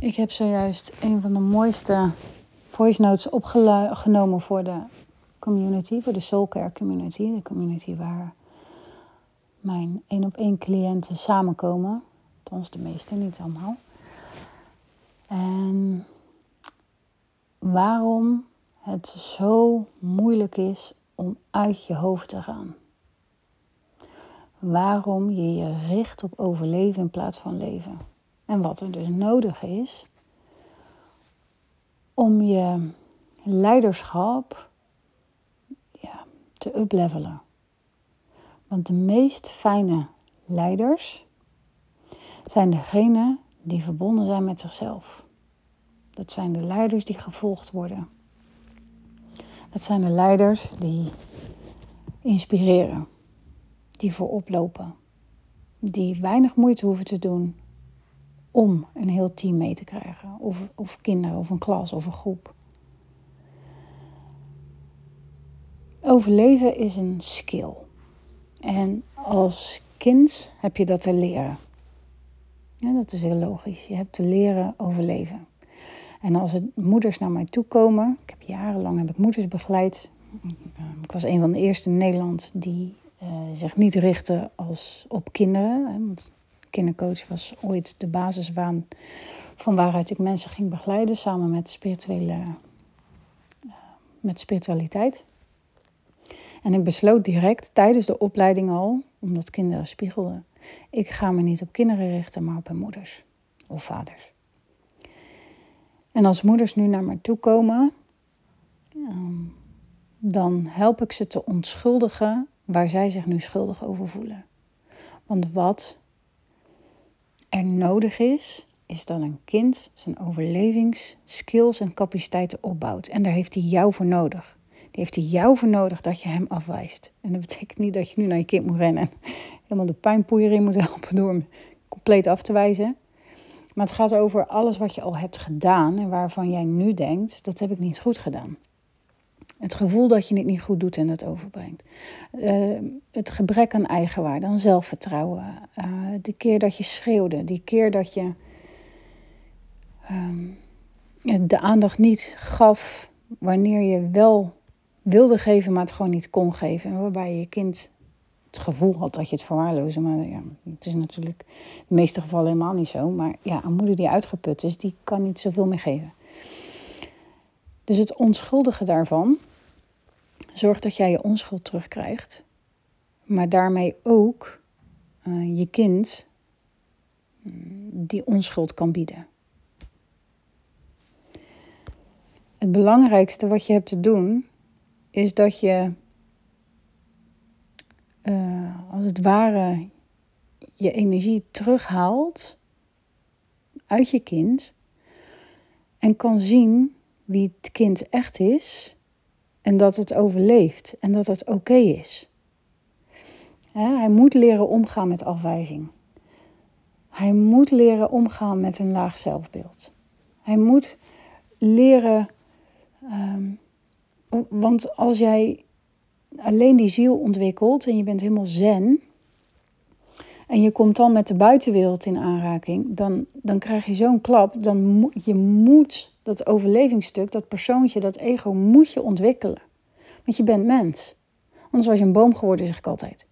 Ik heb zojuist een van de mooiste voice notes opgenomen voor de community, voor de Soulcare community. De community waar mijn één op één cliënten samenkomen. Althans de meeste, niet allemaal. En waarom het zo moeilijk is om uit je hoofd te gaan. Waarom je je richt op overleven in plaats van leven. En wat er dus nodig is om je leiderschap ja, te uplevelen. Want de meest fijne leiders zijn degenen die verbonden zijn met zichzelf. Dat zijn de leiders die gevolgd worden. Dat zijn de leiders die inspireren, die voorop lopen, die weinig moeite hoeven te doen om een heel team mee te krijgen, of, of kinderen, of een klas, of een groep. Overleven is een skill. En als kind heb je dat te leren. Ja, dat is heel logisch. Je hebt te leren overleven. En als het moeders naar mij toe komen, ik heb jarenlang heb ik moeders begeleid. Ik was een van de eerste in Nederland die uh, zich niet richtte als op kinderen. Hè, want kindercoach was ooit de basisbaan van waaruit ik mensen ging begeleiden samen met spirituele, uh, met spiritualiteit. En ik besloot direct tijdens de opleiding al, omdat kinderen spiegelden, ik ga me niet op kinderen richten, maar op hun moeders of vaders. En als moeders nu naar me toe komen, ehm, dan help ik ze te onschuldigen waar zij zich nu schuldig over voelen. Want wat er nodig is, is dat een kind zijn overlevingsskills en capaciteiten opbouwt. En daar heeft hij jou voor nodig. Die heeft hij jou voor nodig dat je hem afwijst. En dat betekent niet dat je nu naar je kind moet rennen en helemaal de pijnpoeier in moet helpen door hem compleet af te wijzen. Maar het gaat over alles wat je al hebt gedaan en waarvan jij nu denkt, dat heb ik niet goed gedaan. Het gevoel dat je het niet goed doet en het overbrengt. Uh, het gebrek aan eigenwaarde, aan zelfvertrouwen. Uh, die keer dat je schreeuwde, die keer dat je uh, de aandacht niet gaf wanneer je wel wilde geven, maar het gewoon niet kon geven. En waarbij je kind het gevoel had dat je het verwaarloosde. Maar ja, het is natuurlijk in de meeste gevallen helemaal niet zo. Maar ja, een moeder die uitgeput is, die kan niet zoveel meer geven. Dus het onschuldige daarvan zorgt dat jij je onschuld terugkrijgt. Maar daarmee ook uh, je kind mm, die onschuld kan bieden. Het belangrijkste wat je hebt te doen is dat je uh, als het ware je energie terughaalt uit je kind en kan zien wie het kind echt is en dat het overleeft en dat het oké is. hij moet leren omgaan met afwijzing. Hij moet leren omgaan met een laag zelfbeeld. Hij moet leren. Um, want als jij alleen die ziel ontwikkelt en je bent helemaal zen. En je komt dan met de buitenwereld in aanraking, dan, dan krijg je zo'n klap. Dan je moet dat overlevingsstuk, dat persoontje, dat ego, moet je ontwikkelen. Want je bent mens. Anders was je een boom geworden, zeg ik altijd.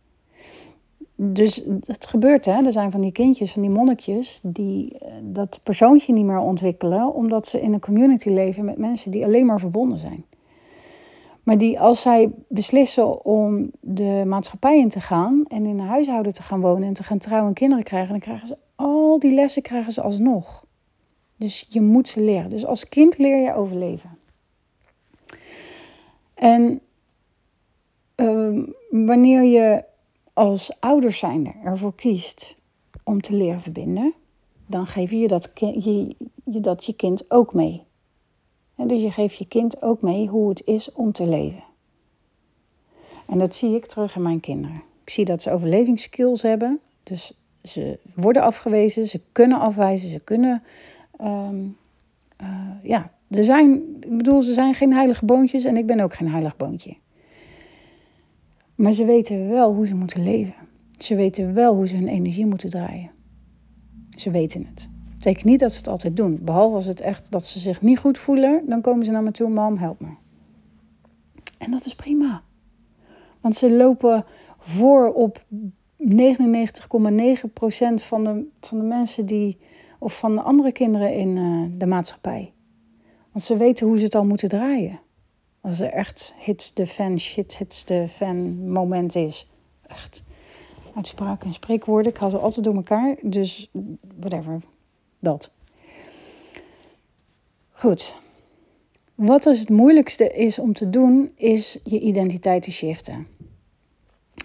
Dus het gebeurt, hè. Er zijn van die kindjes, van die monnikjes, die eh, dat persoontje niet meer ontwikkelen, omdat ze in een community leven met mensen die alleen maar verbonden zijn. Maar die als zij beslissen om de maatschappij in te gaan en in een huishouden te gaan wonen en te gaan trouwen en kinderen krijgen, dan krijgen ze al die lessen krijgen ze alsnog. Dus je moet ze leren. Dus als kind leer je overleven. En uh, wanneer je als ouders zijnde ervoor kiest om te leren verbinden, dan geef je dat, je, je dat je kind ook mee. En dus je geeft je kind ook mee hoe het is om te leven. En dat zie ik terug in mijn kinderen. Ik zie dat ze overlevingsskills hebben. Dus ze worden afgewezen, ze kunnen afwijzen, ze kunnen. Um, uh, ja, er zijn, ik bedoel, ze zijn geen heilige boontjes en ik ben ook geen heilig boontje. Maar ze weten wel hoe ze moeten leven. Ze weten wel hoe ze hun energie moeten draaien. Ze weten het. Betekent niet dat ze het altijd doen. Behalve als het echt dat ze zich niet goed voelen, dan komen ze naar me toe, mam, help me. En dat is prima. Want ze lopen voor op 99,9% van de, van de mensen die, of van de andere kinderen in uh, de maatschappij. Want ze weten hoe ze het al moeten draaien. Als er echt hits de fan, shit hits de fan moment is. Echt. Uitspraken en spreekwoorden, ik haal ze altijd door elkaar. Dus whatever, dat. Goed. Wat dus het moeilijkste is om te doen, is je identiteit te shiften.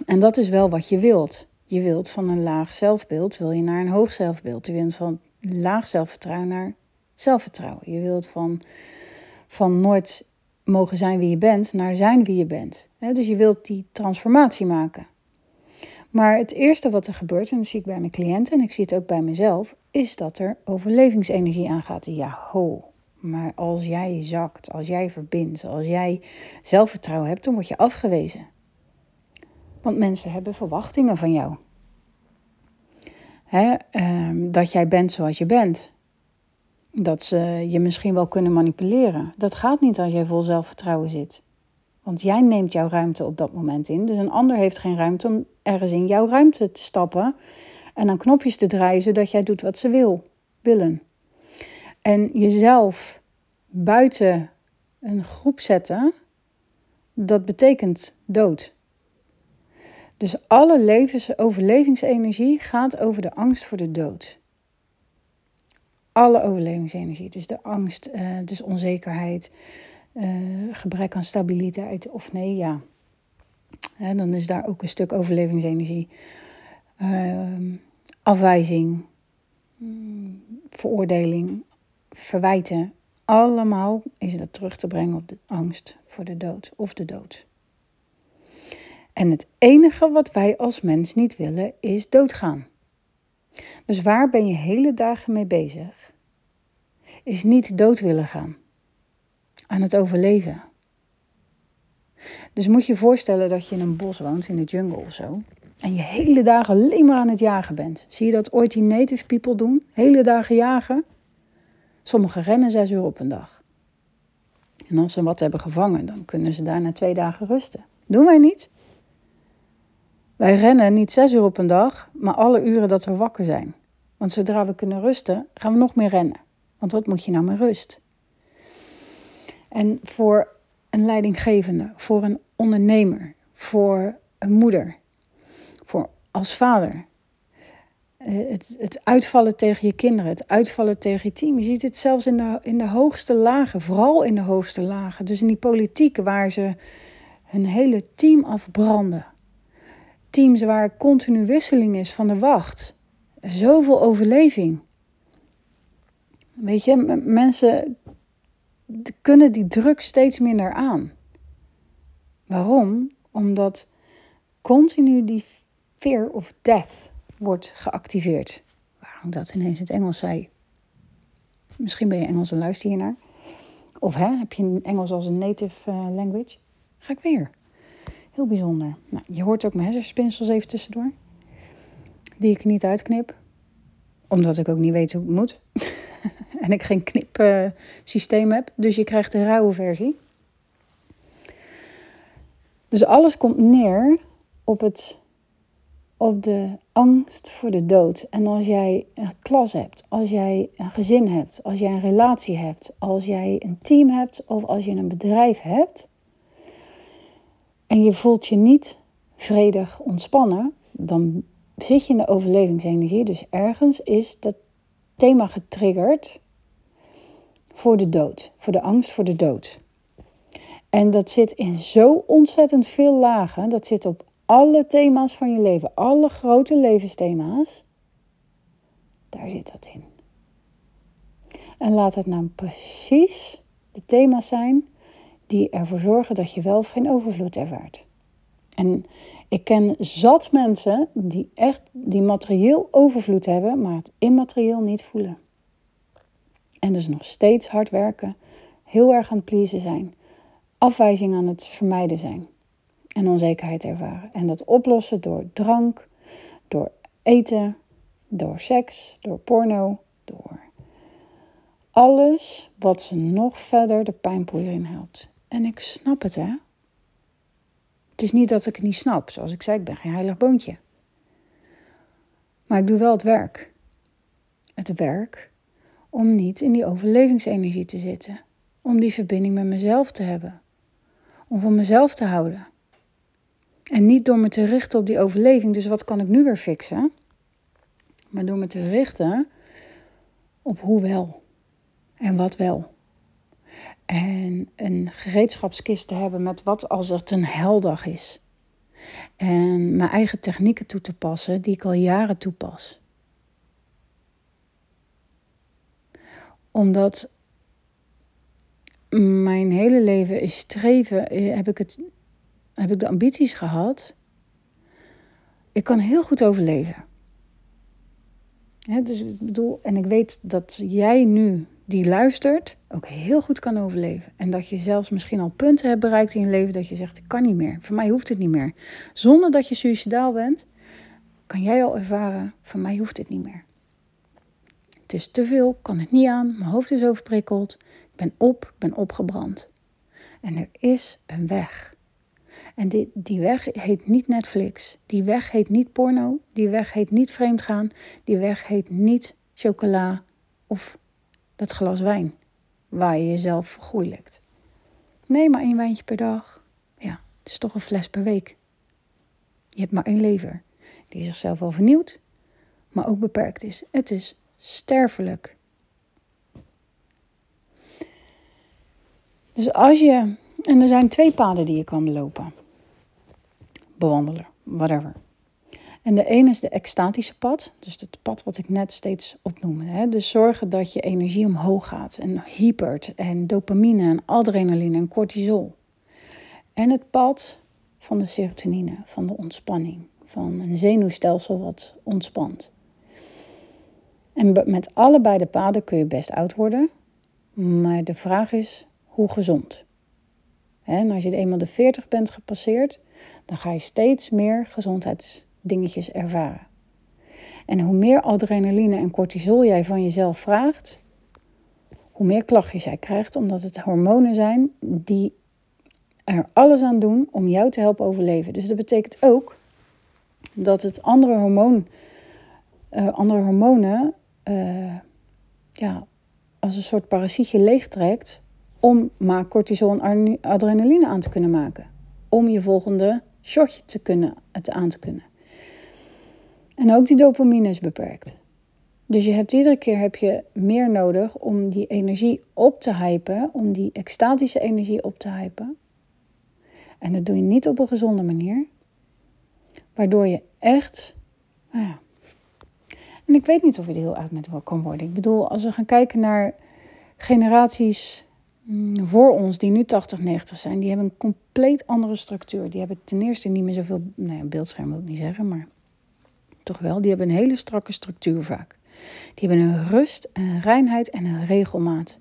En dat is wel wat je wilt. Je wilt van een laag zelfbeeld, wil je naar een hoog zelfbeeld. Je wilt van laag zelfvertrouwen naar zelfvertrouwen. Je wilt van, van nooit mogen zijn wie je bent naar zijn wie je bent. Dus je wilt die transformatie maken. Maar het eerste wat er gebeurt, en dat zie ik bij mijn cliënten en ik zie het ook bij mezelf, is dat er overlevingsenergie aangaat. Ja, ho. Maar als jij zakt, als jij verbindt, als jij zelfvertrouwen hebt, dan word je afgewezen. Want mensen hebben verwachtingen van jou. Hè, ehm, dat jij bent zoals je bent. Dat ze je misschien wel kunnen manipuleren. Dat gaat niet als jij vol zelfvertrouwen zit. Want jij neemt jouw ruimte op dat moment in. Dus een ander heeft geen ruimte om ergens in jouw ruimte te stappen. En dan knopjes te draaien zodat jij doet wat ze wil, willen. En jezelf buiten een groep zetten, dat betekent dood. Dus alle levens, overlevingsenergie gaat over de angst voor de dood. Alle overlevingsenergie. Dus de angst, uh, dus onzekerheid, uh, gebrek aan stabiliteit. Of nee, ja. dan is daar ook een stuk overlevingsenergie. Uh, afwijzing, mm, veroordeling, verwijten. Allemaal is dat terug te brengen op de angst voor de dood of de dood. En het enige wat wij als mens niet willen is doodgaan. Dus waar ben je hele dagen mee bezig? Is niet dood willen gaan. Aan het overleven. Dus moet je voorstellen dat je in een bos woont, in de jungle of zo. En je hele dagen alleen maar aan het jagen bent. Zie je dat ooit die native people doen? Hele dagen jagen. Sommigen rennen zes uur op een dag. En als ze wat hebben gevangen, dan kunnen ze daarna twee dagen rusten. Doen wij niet? Wij rennen niet zes uur op een dag, maar alle uren dat we wakker zijn. Want zodra we kunnen rusten, gaan we nog meer rennen. Want wat moet je nou met rust? En voor een leidinggevende, voor een ondernemer, voor een moeder, voor als vader. Eh, het, het uitvallen tegen je kinderen, het uitvallen tegen je team. Je ziet het zelfs in de, in de hoogste lagen, vooral in de hoogste lagen. Dus in die politiek waar ze hun hele team afbranden teams waar continu wisseling is van de wacht. Zoveel overleving. Weet je, mensen kunnen die druk steeds minder aan. Waarom? Omdat continu die fear of death wordt geactiveerd. Waarom dat ineens in het Engels zei? Misschien ben je Engels en luister hiernaar. Of hè, heb je Engels als een native uh, language? Ga ik weer. Heel bijzonder. Nou, je hoort ook mijn hersenspinsels even tussendoor. Die ik niet uitknip. Omdat ik ook niet weet hoe het moet. en ik geen knipsysteem heb. Dus je krijgt de rauwe versie. Dus alles komt neer op, het, op de angst voor de dood. En als jij een klas hebt, als jij een gezin hebt, als jij een relatie hebt, als jij een team hebt of als je een bedrijf hebt, en je voelt je niet vredig ontspannen, dan zit je in de overlevingsenergie. Dus ergens is dat thema getriggerd voor de dood, voor de angst voor de dood. En dat zit in zo ontzettend veel lagen. Dat zit op alle thema's van je leven, alle grote levensthema's. Daar zit dat in. En laat het nou precies de thema's zijn die ervoor zorgen dat je wel of geen overvloed ervaart. En ik ken zat mensen die echt die materieel overvloed hebben, maar het immaterieel niet voelen. En dus nog steeds hard werken, heel erg aan het pleasen zijn, afwijzing aan het vermijden zijn en onzekerheid ervaren. En dat oplossen door drank, door eten, door seks, door porno, door alles wat ze nog verder de pijnpoeier in helpt. En ik snap het, hè. Het is niet dat ik het niet snap. Zoals ik zei, ik ben geen heilig boontje. Maar ik doe wel het werk. Het werk om niet in die overlevingsenergie te zitten. Om die verbinding met mezelf te hebben. Om van mezelf te houden. En niet door me te richten op die overleving. Dus wat kan ik nu weer fixen? Maar door me te richten op hoe wel. En wat wel. En een gereedschapskist te hebben met wat als het een heldag is. En mijn eigen technieken toe te passen die ik al jaren toepas. Omdat mijn hele leven is streven, eh, heb ik, het, heb ik de ambities gehad. Ik kan heel goed overleven. dus ik bedoel, en ik weet dat jij nu die luistert ook heel goed kan overleven. En dat je zelfs misschien al punten hebt bereikt in je leven dat je zegt, ik kan niet meer. Voor mij hoeft het niet meer. Zonder dat je suicidaal bent, kan jij al ervaren, voor mij hoeft het niet meer. Het is te veel, kan het niet aan, mijn hoofd is overprikkeld, ik ben op, ben opgebrand. En er is een weg. En die, die weg heet niet Netflix, die weg heet niet porno, die weg heet niet vreemdgaan, die weg heet niet chocola of dat glas wijn waar je jezelf vergoeilijkt. Nee, maar één wijntje per dag. Ja, het is toch een fles per week. Je hebt maar één lever, die zichzelf wel vernieuwt, maar ook beperkt is. Het is sterfelijk. Dus als je. En er zijn twee paden die je kan belopen: bewandelen, whatever. En de ene is de extatische pad, dus het pad wat ik net steeds opnoemde. Hè? Dus zorgen dat je energie omhoog gaat en hypert en dopamine en adrenaline en cortisol. En het pad van de serotonine, van de ontspanning, van een zenuwstelsel wat ontspant. En met allebei de paden kun je best oud worden, maar de vraag is hoe gezond. En als je eenmaal de 40 bent gepasseerd, dan ga je steeds meer gezondheids dingetjes ervaren. En hoe meer adrenaline en cortisol jij van jezelf vraagt, hoe meer klachtjes jij krijgt, omdat het hormonen zijn die er alles aan doen om jou te helpen overleven. Dus dat betekent ook dat het andere, hormoon, uh, andere hormonen uh, ja, als een soort parasietje leegtrekt om maar cortisol en adrenaline aan te kunnen maken. Om je volgende shotje te kunnen, te aan te kunnen. En ook die dopamine is beperkt. Dus je hebt iedere keer heb je meer nodig om die energie op te hypen, om die extatische energie op te hypen. En dat doe je niet op een gezonde manier, waardoor je echt. Nou ja. En ik weet niet of je er heel oud met kan worden. Ik bedoel, als we gaan kijken naar generaties mm, voor ons die nu 80, 90 zijn, die hebben een compleet andere structuur. Die hebben ten eerste niet meer zoveel, nou ja, beeldscherm wil ik niet zeggen, maar toch wel. Die hebben een hele strakke structuur vaak. Die hebben een rust, een reinheid en een regelmaat.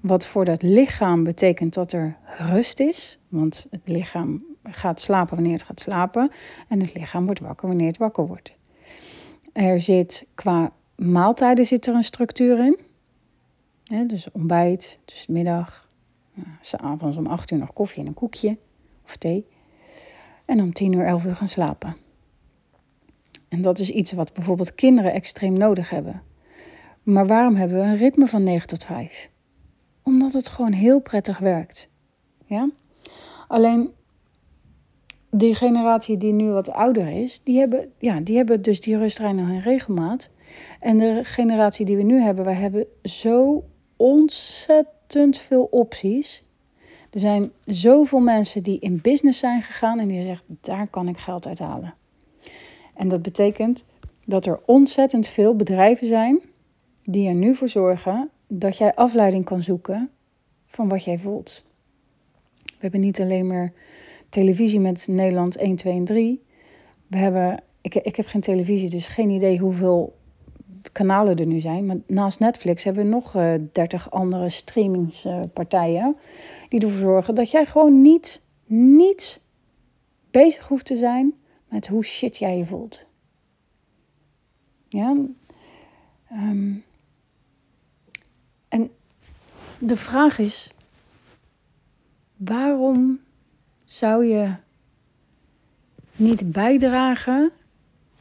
Wat voor dat lichaam betekent dat er rust is. Want het lichaam gaat slapen wanneer het gaat slapen. En het lichaam wordt wakker wanneer het wakker wordt. Er zit qua maaltijden zit er een structuur in. dus ontbijt, dus middag. S'avonds om 8 uur nog koffie en een koekje of thee. En om 10 uur, 11 uur gaan slapen. En dat is iets wat bijvoorbeeld kinderen extreem nodig hebben. Maar waarom hebben we een ritme van 9 tot 5? Omdat het gewoon heel prettig werkt. Ja? Alleen die generatie die nu wat ouder is, die hebben, ja, die hebben dus die rustrein en regelmaat. En de generatie die we nu hebben, wij hebben zo ontzettend veel opties. Er zijn zoveel mensen die in business zijn gegaan en die zeggen, daar kan ik geld uit halen. En dat betekent dat er ontzettend veel bedrijven zijn die er nu voor zorgen dat jij afleiding kan zoeken van wat jij voelt. We hebben niet alleen maar televisie met Nederland 1, 2 en 3. We hebben, ik, ik heb geen televisie, dus geen idee hoeveel kanalen er nu zijn. Maar naast Netflix hebben we nog uh, eh, 30 andere streamingspartijen. die ervoor zorgen dat jij gewoon niet, niet bezig hoeft te zijn met hoe shit jij je voelt. Ja. Um, en de vraag is: waarom zou je niet bijdragen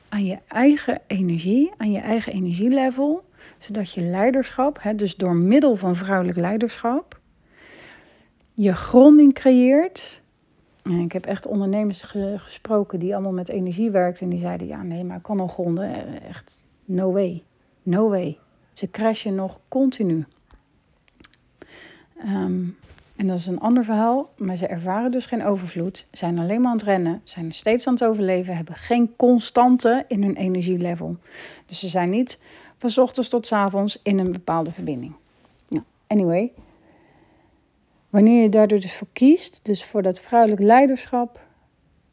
aan je eigen energie, aan je eigen energielevel, zodat je leiderschap, hè, dus door middel van vrouwelijk leiderschap, je gronding creëert. En ik heb echt ondernemers gesproken die allemaal met energie werkten en die zeiden: ja, nee, maar ik kan al gronden, eh, echt no way, no way. Ze crashen nog continu. Ehm, en dat is een ander verhaal, maar ze ervaren dus geen overvloed, zijn alleen maar aan het rennen, zijn steeds aan het overleven, hebben geen constante in hun energielevel. Dus ze zijn niet van ochtends tot avonds in een bepaalde verbinding. Nou, anyway, wanneer je daardoor dus voor kiest, dus voor dat vrouwelijk leiderschap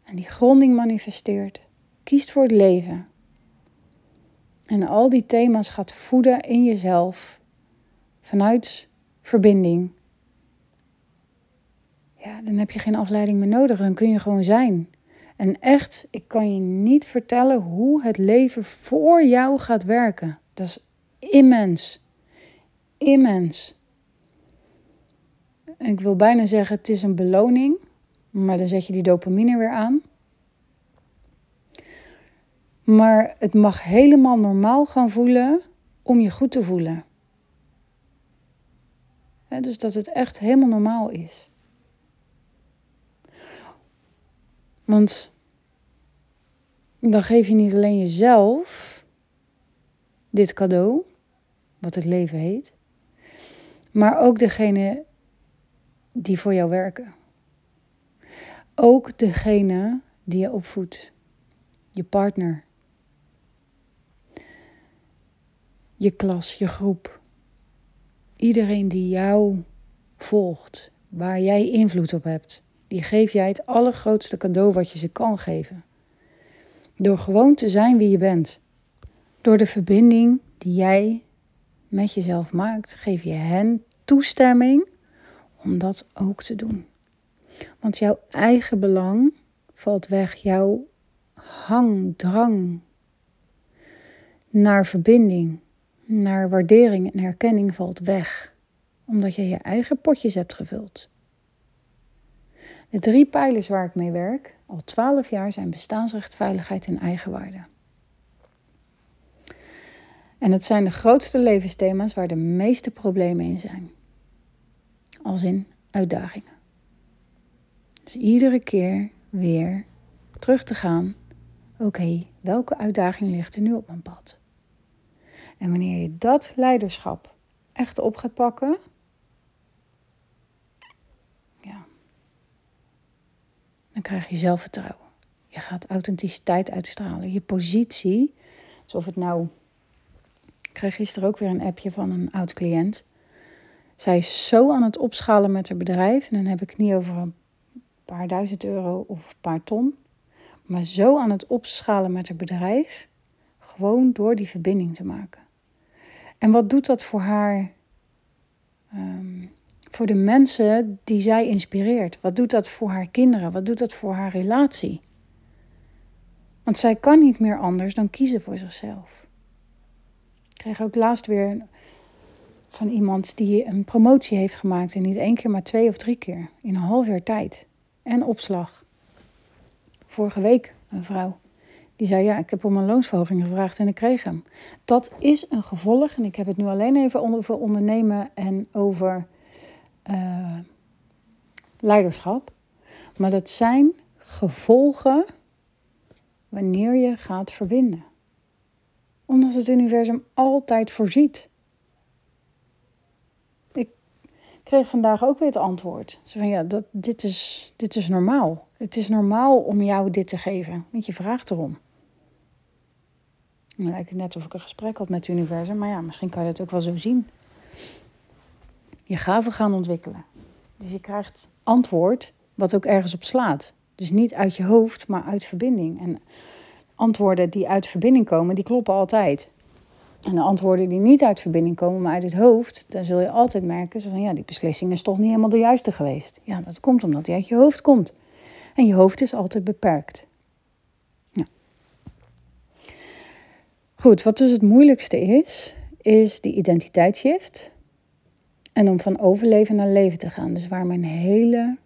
en die gronding manifesteert, kiest voor het leven en al die thema's gaat voeden in jezelf vanuit verbinding ja, dan heb je geen afleiding meer nodig. Dan kun je gewoon zijn. En echt, ik kan je niet vertellen hoe het leven voor jou gaat werken. Dat is immens. Immens. Ik wil bijna zeggen, het is een beloning. Maar dan zet je die dopamine weer aan. Maar het mag helemaal normaal gaan voelen om je goed te voelen. dus dat het echt helemaal normaal is. Want dan geef je niet alleen jezelf dit cadeau, wat het leven heet, maar ook degene die voor jou werken. Ook degene die je opvoedt, je partner, je klas, je groep. Iedereen die jou volgt, waar jij invloed op hebt die geef jij het allergrootste cadeau wat je ze kan geven. Door gewoon te zijn wie je bent. Door de verbinding die jij met jezelf maakt, geef je hen toestemming om dat ook te doen. Want jouw eigen belang valt weg, jouw hang, drang naar verbinding, naar waardering en herkenning valt weg, omdat je je eigen potjes hebt gevuld. De drie pijlers waar ik mee werk, al twaalf jaar, zijn bestaansrecht, veiligheid en eigenwaarde. En het zijn de grootste levensthema's waar de meeste problemen in zijn. Als in uitdagingen. Dus iedere keer weer terug te gaan. Oké, welke uitdaging ligt er nu op mijn pad? En wanneer je dat leiderschap echt op gaat pakken, dan krijg je zelfvertrouwen. Je gaat authenticiteit uitstralen. Je positie, alsof het nou. Ik kreeg gisteren ook weer een appje van een oud cliënt. Zij is zo aan het opschalen met haar bedrijf. En dan heb ik het niet over een paar duizend euro of een paar ton. Maar zo aan het opschalen met haar bedrijf. Gewoon door die verbinding te maken. En wat doet dat voor haar um, voor de mensen die zij inspireert? Wat doet dat voor haar kinderen? Wat doet dat voor haar relatie? Want zij kan niet meer anders dan kiezen voor zichzelf. Ik kreeg ook laatst weer van iemand die een promotie heeft gemaakt. En niet één keer, maar twee of drie keer. In een half jaar tijd. En opslag. Vorige week een vrouw. Die zei, ja, ik heb om een loonsverhoging gevraagd en ik kreeg hem. Dat is een gevolg, en ik heb het nu alleen even over ondernemen en over uh, leiderschap. Maar dat zijn gevolgen wanneer je gaat verbinden. Omdat het universum altijd voorziet. Ik kreeg vandaag ook weer het antwoord. Ze van ja, dat, dit, is, dit is normaal. Het is normaal om jou dit te geven, want je vraagt erom. Dan lijkt het net of ik een gesprek had met het universum, maar ja, misschien kan je het ook wel zo zien je gaven gaan ontwikkelen. Dus je krijgt antwoord wat ook ergens op slaat. Dus niet uit je hoofd, maar uit verbinding. En antwoorden die uit verbinding komen, die kloppen altijd. En de antwoorden die niet uit verbinding komen, maar uit het hoofd, dan zul je altijd merken van ja, die beslissing is toch niet helemaal de juiste geweest. Ja, dat komt omdat die uit je hoofd komt. En je hoofd is altijd beperkt. Ja. Goed, wat dus het moeilijkste is, is die identiteitsshift. En om van overleven naar leven te gaan. Dus waar mijn hele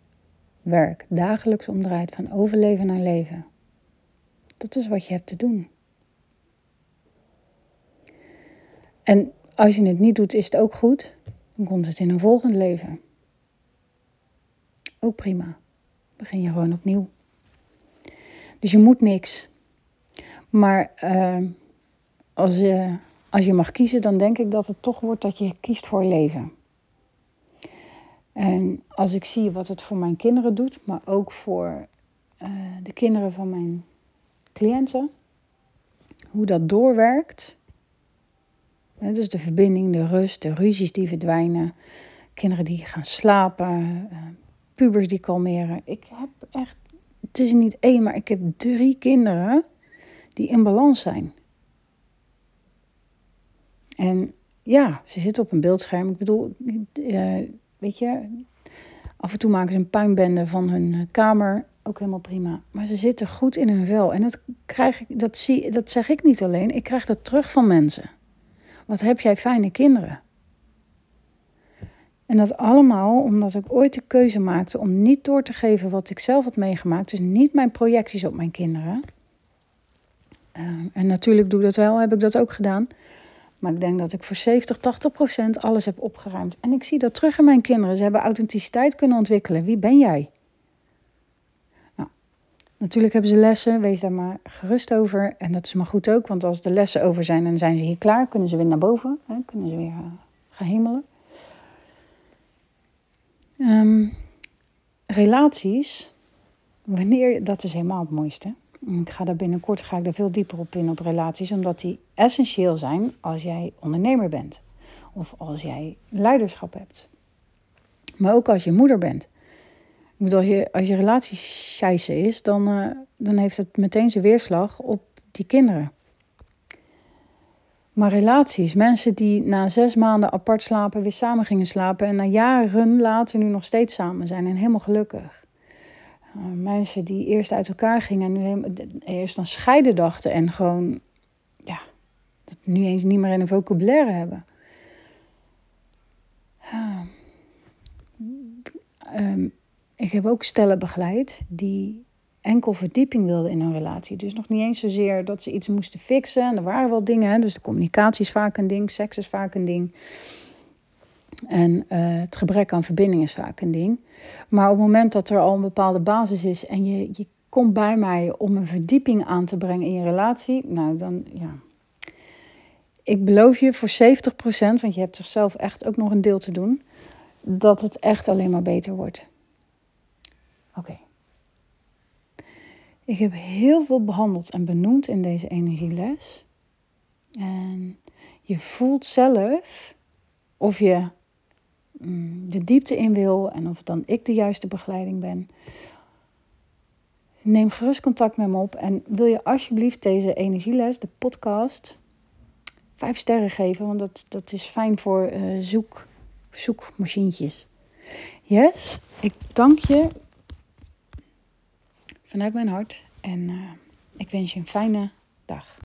werk dagelijks om draait, van overleven naar leven. Dat is wat je hebt te doen. En als je het niet doet, is het ook goed. Dan komt het in een volgend leven. Ook prima. Begin je gewoon opnieuw. Dus je moet niks. Maar uh, als, je, als je mag kiezen, dan denk ik dat het toch wordt dat je kiest voor leven. En als ik zie wat het voor mijn kinderen doet, maar ook voor uh, de kinderen van mijn cliënten, hoe dat doorwerkt. Dus de verbinding, de rust, de ruzies die verdwijnen, kinderen die gaan slapen, uh, pubers die kalmeren. Ik heb echt, het is niet één, maar ik heb drie kinderen die in balans zijn. En ja, ze zitten op een beeldscherm. Ik bedoel, uh, weet je, af en toe maken ze een puinbende van hun kamer. Ook helemaal prima. Maar ze zitten goed in hun vel. En dat, krijg ik, dat, zie, dat zeg ik niet alleen. Ik krijg dat terug van mensen. Wat heb jij fijne kinderen? En dat allemaal omdat ik ooit de keuze maakte om niet door te geven wat ik zelf had meegemaakt. Dus niet mijn projecties op mijn kinderen. Uh, en natuurlijk doe ik dat wel, heb ik dat ook gedaan. Maar ik denk dat ik voor 70, 80 procent alles heb opgeruimd. En ik zie dat terug in mijn kinderen. Ze hebben authenticiteit kunnen ontwikkelen. Wie ben jij? Natuurlijk hebben ze lessen. Wees daar maar gerust over. En dat is maar goed ook. Want als de lessen over zijn en zijn ze hier klaar, kunnen ze weer naar boven. Hè, kunnen ze weer uh, gaan hemelen. Um, relaties, wanneer, dat is helemaal het mooiste. Ik ga daar binnenkort ga ik er veel dieper op in op relaties, omdat die essentieel zijn als jij ondernemer bent of als jij leiderschap hebt. Maar ook als je moeder bent. Als je, als je relatie scheisse is, dan, uh, dan heeft het meteen zijn weerslag op die kinderen. Maar relaties, mensen die na zes maanden apart slapen, weer samen gingen slapen en na jaren later nu nog steeds samen zijn en helemaal gelukkig. Uh, mensen die eerst uit elkaar gingen en nu eerst dan scheiden dachten en gewoon, ja, dat nu eens niet meer in een vocabulaire hebben. Uh, ik heb ook stellen begeleid die enkel verdieping wilden in hun relatie. Dus nog niet eens zozeer dat ze iets moesten fixen. En er waren wel dingen, dus de communicatie is vaak een ding, seks is vaak een ding. En uh, het gebrek aan verbinding is vaak een ding. Maar op het moment dat er al een bepaalde basis is en je, je komt bij mij om een verdieping aan te brengen in je relatie, nou dan ja. Ik beloof je voor 70%, want je hebt er zelf echt ook nog een deel te doen, dat het echt alleen maar beter wordt. Oké. Ik heb heel veel behandeld en benoemd in deze energieles. En je voelt zelf of je mm, de diepte in wil en of dan ik de juiste begeleiding ben. Neem gerust contact met me op en wil je alsjeblieft deze energieles, de podcast, vijf sterren geven, want dat, dat is fijn voor uh, zoek, zoekmachientjes. Yes, ik dank je vanuit mijn hart. En uh, ik wens je een fijne dag.